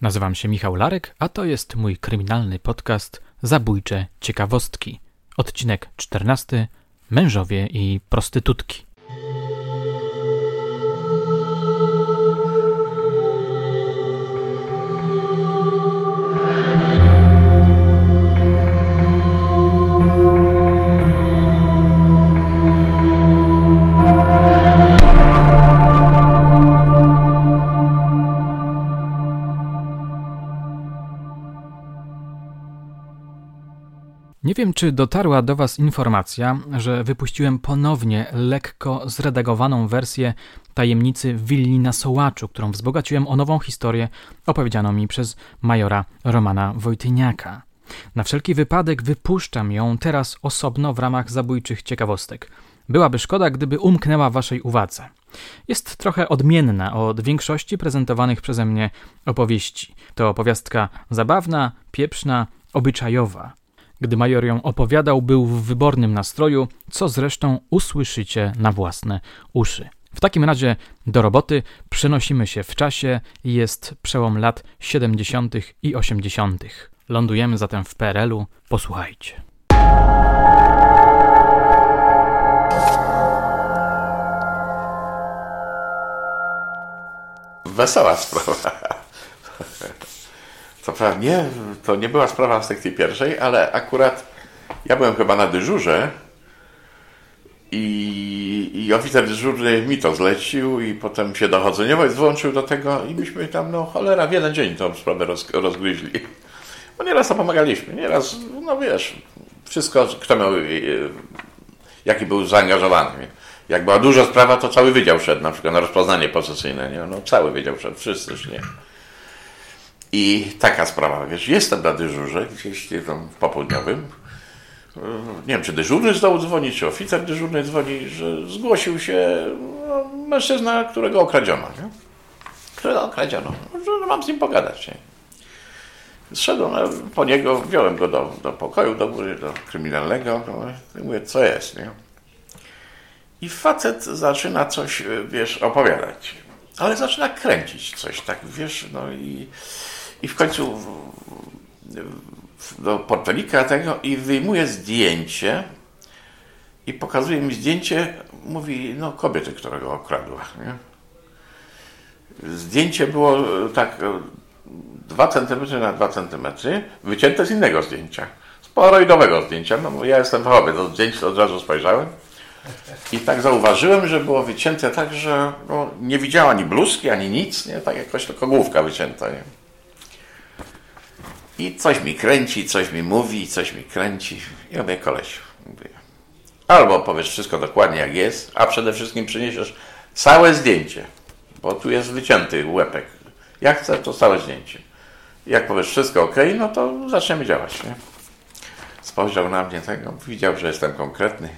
Nazywam się Michał Larek, a to jest mój kryminalny podcast Zabójcze Ciekawostki. Odcinek 14. Mężowie i prostytutki. Nie wiem, czy dotarła do Was informacja, że wypuściłem ponownie lekko zredagowaną wersję tajemnicy willi na Sołaczu, którą wzbogaciłem o nową historię opowiedzianą mi przez majora Romana Wojtyniaka. Na wszelki wypadek wypuszczam ją teraz osobno w ramach zabójczych ciekawostek. Byłaby szkoda, gdyby umknęła Waszej uwadze. Jest trochę odmienna od większości prezentowanych przeze mnie opowieści. To opowiastka zabawna, pieprzna, obyczajowa. Gdy major ją opowiadał, był w wybornym nastroju, co zresztą usłyszycie na własne uszy. W takim razie do roboty przenosimy się w czasie, jest przełom lat 70. i 80. Lądujemy zatem w PRL-u. Posłuchajcie. Wesoła sprawa. Nie, to nie była sprawa w sekcji pierwszej, ale akurat ja byłem chyba na dyżurze i, i oficer dyżurny mi to zlecił i potem się dochodzeniowość włączył do tego i myśmy tam, no cholera, w jeden dzień tą sprawę roz, rozgryźli. Bo nieraz to pomagaliśmy, nieraz, no wiesz, wszystko, kto miał, e, jaki był zaangażowany. Jak była duża sprawa, to cały wydział szedł, na przykład na rozpoznanie posesyjne, nie? no cały wydział szedł, wszyscy szli. I taka sprawa, wiesz, jestem na dyżurze, gdzieś tam w popołudniowym. Nie wiem, czy dyżurny zdał dzwonić, czy oficer dyżurny dzwoni, że zgłosił się no, mężczyzna, którego okradziono. Nie? Którego okradziono. Że mam z nim pogadać. Nie? Zszedłem po niego, wziąłem go do, do pokoju, do do kryminalnego. No, mówię, co jest, nie? I facet zaczyna coś, wiesz, opowiadać. Ale zaczyna kręcić coś, tak, wiesz, no i i w końcu do portfelika tego i wyjmuje zdjęcie i pokazuje mi zdjęcie, mówi, no kobiety, którego okradła. Nie? Zdjęcie było tak 2 cm na 2 cm, wycięte z innego zdjęcia, z polaroidowego zdjęcia. No, ja jestem fachowy, do zdjęć od razu spojrzałem. I tak zauważyłem, że było wycięte tak, że no, nie widziała ani bluzki, ani nic, nie? tak jakoś tylko główka wycięta. Nie? I coś mi kręci, coś mi mówi, coś mi kręci. I ja mówię, koleś, mówię, albo powiesz wszystko dokładnie jak jest, a przede wszystkim przyniesiesz całe zdjęcie, bo tu jest wycięty łepek. Jak chcę, to całe zdjęcie. Jak powiesz wszystko ok, no to zaczniemy działać. Nie? Spojrzał na mnie tego, widział, że jestem konkretny.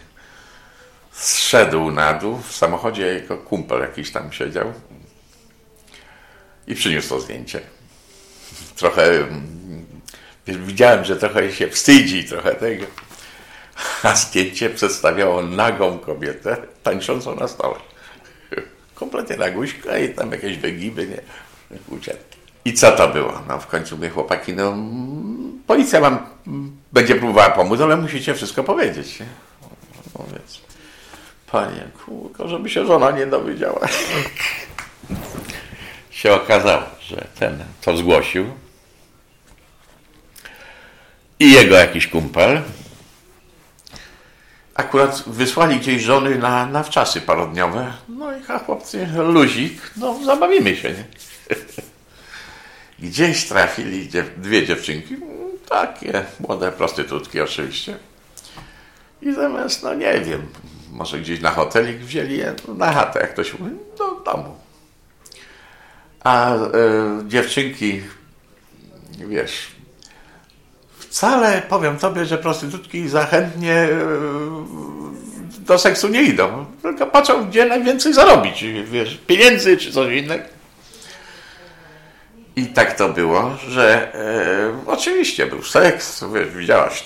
Zszedł na dół, w samochodzie jego kumpel jakiś tam siedział i przyniósł to zdjęcie. Trochę widziałem, że trochę się wstydzi, trochę tego. A zdjęcie przedstawiało nagą kobietę tańczącą na stole. Kompletnie naguśka i tam jakieś wygiby, nie? Ucieczki. I co to było? No w końcu mówię, chłopaki, no policja wam będzie próbowała pomóc, ale musicie wszystko powiedzieć. No więc, panie, kurko, żeby się żona nie dowiedziała. się okazało, że ten, co zgłosił, i jego jakiś kumpel. Akurat wysłali gdzieś żony na, na wczasy parodniowe. No i a chłopcy, luzik, no zabawimy się, nie? Gdzieś trafili dwie dziewczynki, takie młode prostytutki oczywiście. I zamiast, no nie wiem, może gdzieś na hotelik wzięli je na chatę, jak to się mówi, do domu. A y, dziewczynki, wiesz, wcale powiem tobie, że prostytutki zachętnie e, do seksu nie idą. Tylko patrzą, gdzie najwięcej zarobić, wiesz, pieniędzy czy coś innego. I tak to było, że e, oczywiście był seks, wiesz, widziałaś,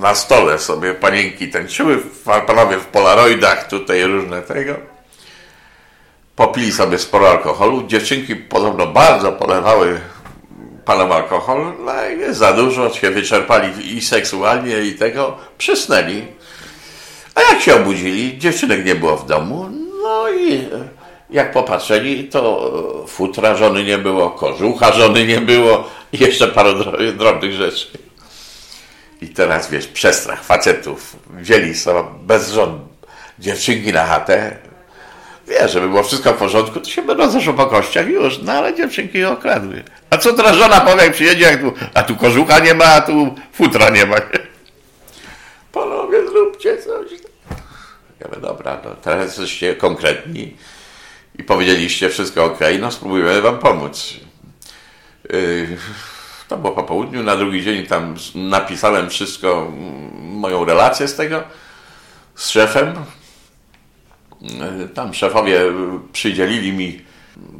na stole sobie panienki tańczyły, panowie w polaroidach, tutaj różne tego. Popili sobie sporo alkoholu. Dziewczynki podobno bardzo polewały palą alkohol, no jest za dużo, się wyczerpali i seksualnie, i tego, przysnęli. A jak się obudzili, dziewczynek nie było w domu, no i jak popatrzyli, to futra żony nie było, kożucha żony nie było i jeszcze parę drobnych rzeczy. I teraz wiesz, przestrach facetów. Wzięli sobie bez żon dziewczynki na chatę. Wiesz, żeby było wszystko w porządku, to się będą zeszło po kościach już, no ale dziewczynki je okradły. A co teraz żona powie, jak przyjedzie, jak tu, a tu kożucha nie ma, a tu futra nie ma. Panowie, zróbcie coś. Ja mówię, dobra, no teraz jesteście konkretni i powiedzieliście wszystko ok, no spróbujemy wam pomóc. Yy, to było po południu, na drugi dzień tam napisałem wszystko, moją relację z tego, z szefem. Yy, tam szefowie przydzielili mi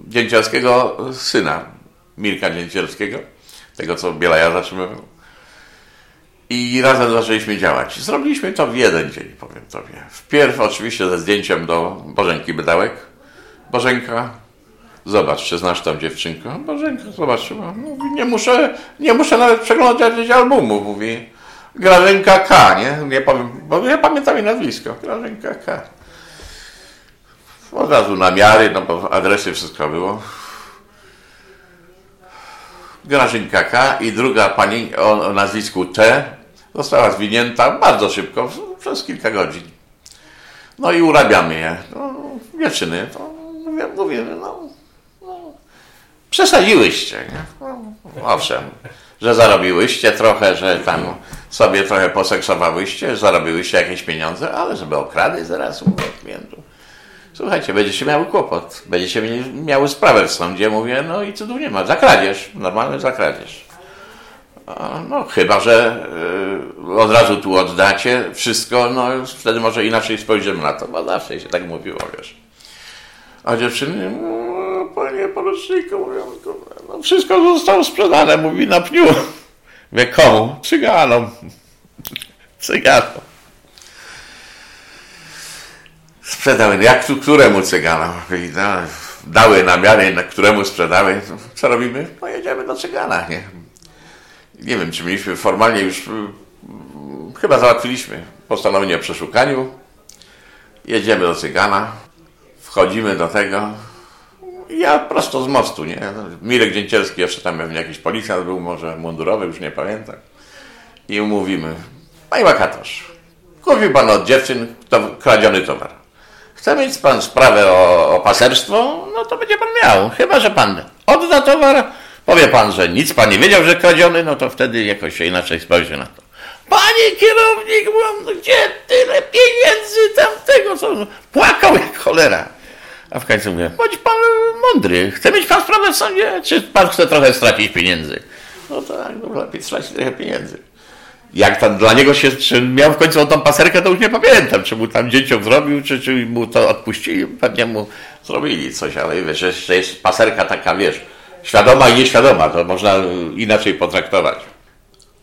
dzięcielskiego syna, Mirka Dzięcielskiego, tego co Bielaja zatrzymywał. I razem zaczęliśmy działać. Zrobiliśmy to w jeden dzień, powiem Tobie. Wpierw oczywiście ze zdjęciem do Bożenki Bydałek. Bożenka, zobacz, czy znasz tą dziewczynkę? Bożenka, zobaczyła. Mówi, nie muszę, nie muszę nawet przeglądać albumu, mówi. Grażynka K, nie? Nie powiem, bo ja pamiętam jej nazwisko. Grażynka K. Od razu namiary, no bo adresy wszystko było. Grażynka K i druga pani o, nazwisku T została zwinięta bardzo szybko, przez kilka godzin. No i urabiamy je. No, dziewczyny, to mówię, mówię no, no, przesadziłyście. Nie? No, owszem, że zarobiłyście trochę, że tam sobie trochę poseksowałyście, zarobiłyście jakieś pieniądze, ale żeby okradać zaraz u klientów. Słuchajcie, będziecie miały kłopot, będziecie miały sprawę w sądzie, mówię, no i cudów nie ma, zakradziesz, normalny zakradziesz. No chyba, że y, od razu tu oddacie wszystko, no wtedy może inaczej spojrzymy na to, bo zawsze się tak mówiło, wiesz. A dziewczyny, no, panie poruczniku, mówią, no wszystko zostało sprzedane, mówi na pniu. Wie komu? Cyganom. Cyganom. Sprzedały. Jak tu, któremu cyganom? Dały namiary, na któremu sprzedały. Co robimy? No jedziemy do cygana, nie? Nie wiem, czy mieliśmy formalnie już, chyba załatwiliśmy postanowienie o przeszukaniu. Jedziemy do cygana, wchodzimy do tego. Ja prosto z mostu, nie? Mirek Dzięcielski, jeszcze tam pewnie jakiś policjant był, może mundurowy, już nie pamiętam. I umówimy. Panie wakatorz, kupił pan od dziewczyn to, kradziony towar. Chce mieć pan sprawę o, o paserstwo? No to będzie pan miał. Chyba, że pan odda towar, powie pan, że nic pan nie wiedział, że kradziony, no to wtedy jakoś się inaczej spojrzy na to. Panie kierownik, no gdzie tyle pieniędzy tamtego, co płakał jak cholera. A w końcu mówię, bądź pan mądry, chce mieć pan sprawę w sądzie, czy pan chce trochę stracić pieniędzy? No tak, no lepiej stracić trochę pieniędzy. Jak tam dla niego się, czy miał w końcu tą paserkę, to już nie pamiętam, czy mu tam dzieciom zrobił, czy, czy mu to odpuścili, pewnie mu zrobili coś, ale wiesz, jeszcze jest paserka taka, wiesz, świadoma i nieświadoma, to można inaczej potraktować.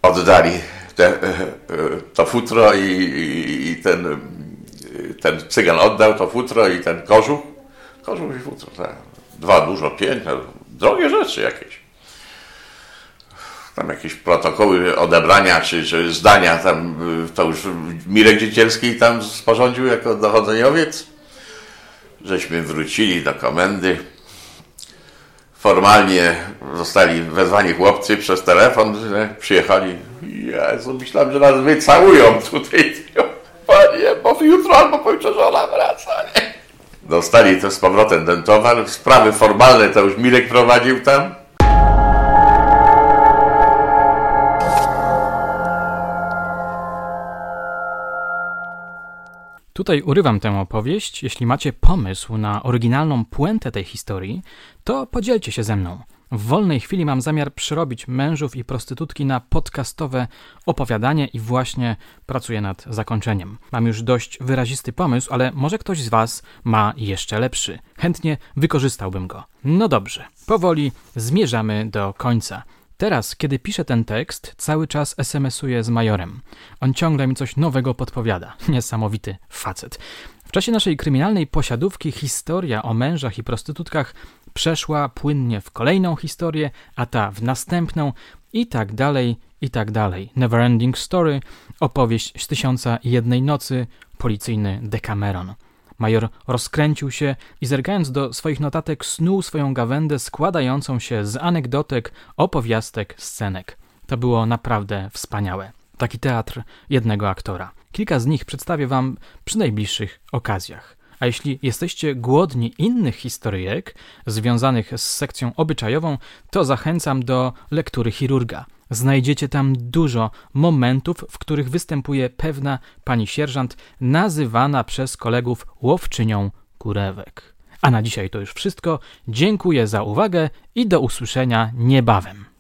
Oddali te, to futro i, i, i ten, ten cygan oddał to futro i ten kożuch Kożuch i futro, tak. Dwa dużo piękne, drogie rzeczy jakieś. Tam jakieś protokoły odebrania czy, czy zdania, tam to już Mirek Dziecielski tam sporządził jako dochodzeniowiec. Żeśmy wrócili do komendy. Formalnie zostali wezwani chłopcy przez telefon, że przyjechali. Jezu, myślałem, że nas wycałują tutaj. Panie, bo jutro albo pojutrze żona wraca, nie? Dostali to z powrotem ten towar. Sprawy formalne to już Mirek prowadził tam. Tutaj urywam tę opowieść. Jeśli macie pomysł na oryginalną puentę tej historii, to podzielcie się ze mną. W wolnej chwili mam zamiar przerobić mężów i prostytutki na podcastowe opowiadanie i właśnie pracuję nad zakończeniem. Mam już dość wyrazisty pomysł, ale może ktoś z Was ma jeszcze lepszy. Chętnie wykorzystałbym go. No dobrze, powoli zmierzamy do końca. Teraz, kiedy piszę ten tekst, cały czas SMS-uję z majorem. On ciągle mi coś nowego podpowiada. Niesamowity facet. W czasie naszej kryminalnej posiadówki historia o mężach i prostytutkach przeszła płynnie w kolejną historię, a ta w następną i tak dalej, i tak dalej. Neverending Story, opowieść z tysiąca jednej nocy, policyjny Decameron. Major rozkręcił się i zergając do swoich notatek snuł swoją gawędę składającą się z anegdotek, opowiastek, scenek. To było naprawdę wspaniałe. Taki teatr jednego aktora. Kilka z nich przedstawię Wam przy najbliższych okazjach. A jeśli jesteście głodni innych historyjek związanych z sekcją obyczajową, to zachęcam do lektury chirurga. Znajdziecie tam dużo momentów, w których występuje pewna pani sierżant, nazywana przez kolegów łowczynią kurewek. A na dzisiaj to już wszystko. Dziękuję za uwagę i do usłyszenia niebawem.